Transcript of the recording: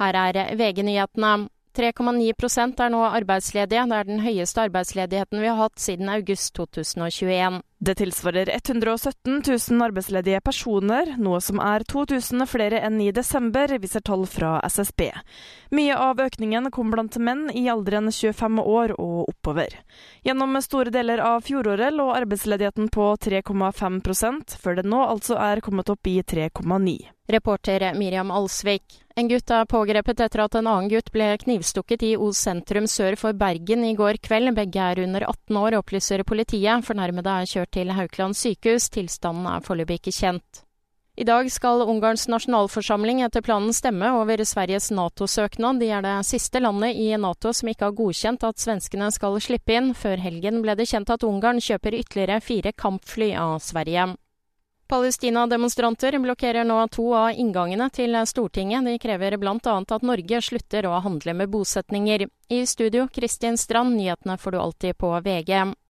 Her er VG-nyhetene. 3,9% er nå arbeidsledige. Det er den høyeste arbeidsledigheten vi har hatt siden august 2021. Det tilsvarer 117 000 arbeidsledige personer, noe som er 2000 flere enn i desember, viser tall fra SSB. Mye av økningen kom blant menn i alderen 25 år og oppover. Gjennom store deler av fjoråret lå arbeidsledigheten på 3,5% før det nå altså er kommet opp i 3,9. Reporter Miriam Alsvik. En gutt er pågrepet etter at en annen gutt ble knivstukket i Os sentrum sør for Bergen i går kveld. Begge er under 18 år, opplyser politiet. Fornærmede er kjørt til Haukeland sykehus. Tilstanden er foreløpig ikke kjent. I dag skal Ungarns nasjonalforsamling etter planen stemme over Sveriges Nato-søknad. De er det siste landet i Nato som ikke har godkjent at svenskene skal slippe inn. Før helgen ble det kjent at Ungarn kjøper ytterligere fire kampfly av Sverige. Palestina-demonstranter blokkerer nå to av inngangene til Stortinget. De krever bl.a. at Norge slutter å handle med bosetninger. I studio, Kristin Strand, nyhetene får du alltid på VG.